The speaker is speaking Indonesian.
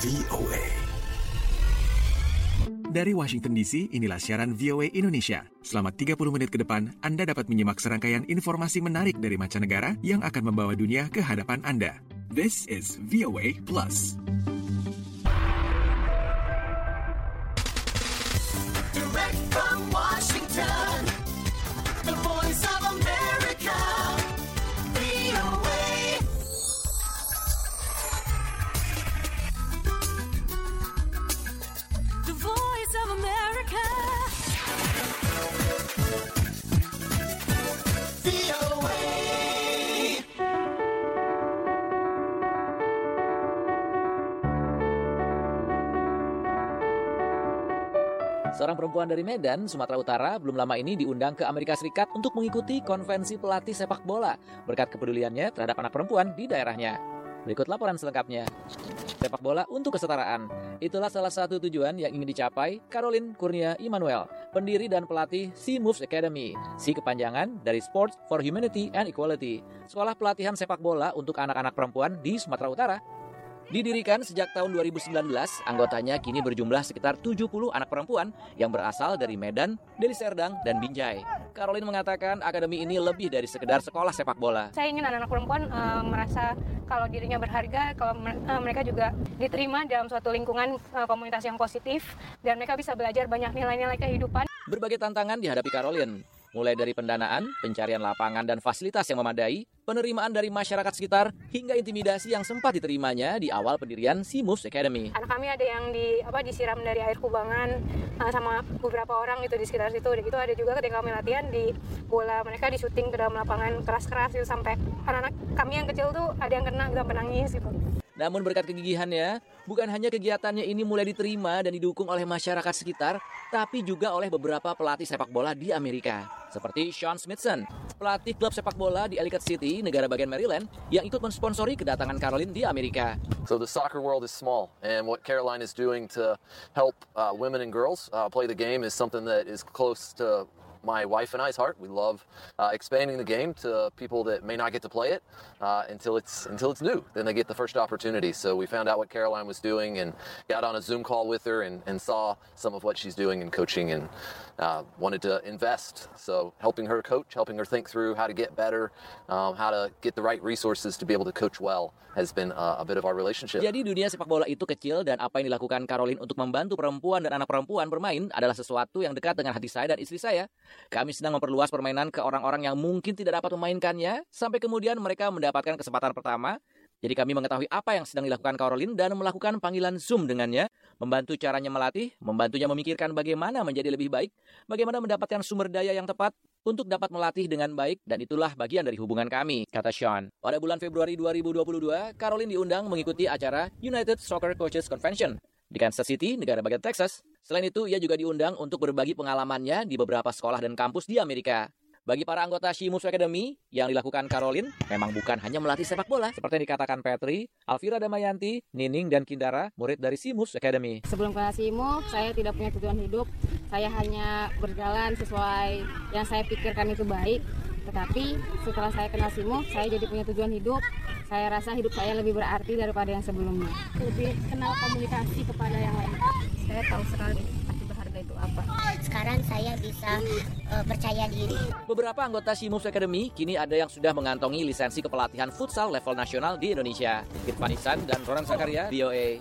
VOA. Dari Washington DC, inilah siaran VOA Indonesia. Selama 30 menit ke depan, Anda dapat menyimak serangkaian informasi menarik dari mancanegara yang akan membawa dunia ke hadapan Anda. This is VOA Plus. Direct from Seorang perempuan dari Medan, Sumatera Utara, belum lama ini diundang ke Amerika Serikat untuk mengikuti konvensi pelatih sepak bola berkat kepeduliannya terhadap anak perempuan di daerahnya. Berikut laporan selengkapnya. Sepak bola untuk kesetaraan. Itulah salah satu tujuan yang ingin dicapai Caroline Kurnia Immanuel, pendiri dan pelatih Sea Moves Academy. Si kepanjangan dari Sports for Humanity and Equality, sekolah pelatihan sepak bola untuk anak-anak perempuan di Sumatera Utara. Didirikan sejak tahun 2019, anggotanya kini berjumlah sekitar 70 anak perempuan yang berasal dari Medan, Deli Serdang, dan Binjai. Caroline mengatakan akademi ini lebih dari sekedar sekolah sepak bola. saya ingin anak-anak perempuan eh, merasa kalau dirinya berharga, kalau eh, mereka juga diterima dalam suatu lingkungan eh, komunitas yang positif dan mereka bisa belajar banyak nilai-nilai kehidupan. Berbagai tantangan dihadapi Caroline, mulai dari pendanaan, pencarian lapangan dan fasilitas yang memadai, penerimaan dari masyarakat sekitar, hingga intimidasi yang sempat diterimanya di awal pendirian Moves Academy. Anak kami ada yang di apa disiram dari air kubangan eh, sama beberapa orang itu di sekitar situ. Udah gitu ada juga ketika kami latihan di bola mereka disuting ke dalam lapangan keras-keras itu sampai anak-anak kami yang kecil tuh ada yang kena sampai nangis gitu. Namun berkat kegigihannya, bukan hanya kegiatannya ini mulai diterima dan didukung oleh masyarakat sekitar, tapi juga oleh beberapa pelatih sepak bola di Amerika. Seperti Sean Smithson, pelatih klub sepak bola di Ellicott City, negara bagian Maryland, yang ikut mensponsori kedatangan Caroline di Amerika. So the soccer world is small, and what Caroline is doing to help uh, women and girls uh, play the game is something that is close to my wife and I's heart. We love uh, expanding the game to people that may not get to play it uh, until it's until it's new. Then they get the first opportunity. So we found out what Caroline was doing and got on a Zoom call with her and, and saw some of what she's doing in coaching and uh, wanted to invest. So helping her coach, helping her think through how to get better, um, how to get the right resources to be able to coach well has been uh, a bit of our relationship. Jadi dunia sepak bola itu kecil dan apa yang dilakukan Caroline untuk membantu perempuan dan anak perempuan bermain adalah sesuatu yang dekat dengan hati saya dan istri saya. Kami sedang memperluas permainan ke orang-orang yang mungkin tidak dapat memainkannya sampai kemudian mereka mendapatkan kesempatan pertama. Jadi kami mengetahui apa yang sedang dilakukan Caroline dan melakukan panggilan Zoom dengannya, membantu caranya melatih, membantunya memikirkan bagaimana menjadi lebih baik, bagaimana mendapatkan sumber daya yang tepat untuk dapat melatih dengan baik dan itulah bagian dari hubungan kami, kata Sean. Pada bulan Februari 2022, Caroline diundang mengikuti acara United Soccer Coaches Convention di Kansas City, negara bagian Texas. Selain itu, ia juga diundang untuk berbagi pengalamannya di beberapa sekolah dan kampus di Amerika. Bagi para anggota She Moves Academy, yang dilakukan Caroline memang bukan hanya melatih sepak bola, seperti yang dikatakan Petri, Alvira Damayanti, Nining, dan Kindara, murid dari She Moves Academy. Sebelum kenal SIMO, saya tidak punya tujuan hidup. Saya hanya berjalan sesuai yang saya pikirkan itu baik. Tetapi setelah saya kenal SIMO, saya jadi punya tujuan hidup. Saya rasa hidup saya lebih berarti daripada yang sebelumnya. Lebih kenal komunikasi kepada yang lain. Saya tahu sekali arti berharga itu apa. sekarang saya bisa eh, percaya diri. Beberapa anggota Moves Academy kini ada yang sudah mengantongi lisensi kepelatihan futsal level nasional di Indonesia. Irfan Ihsan dan Ronan Sakaria, VOA.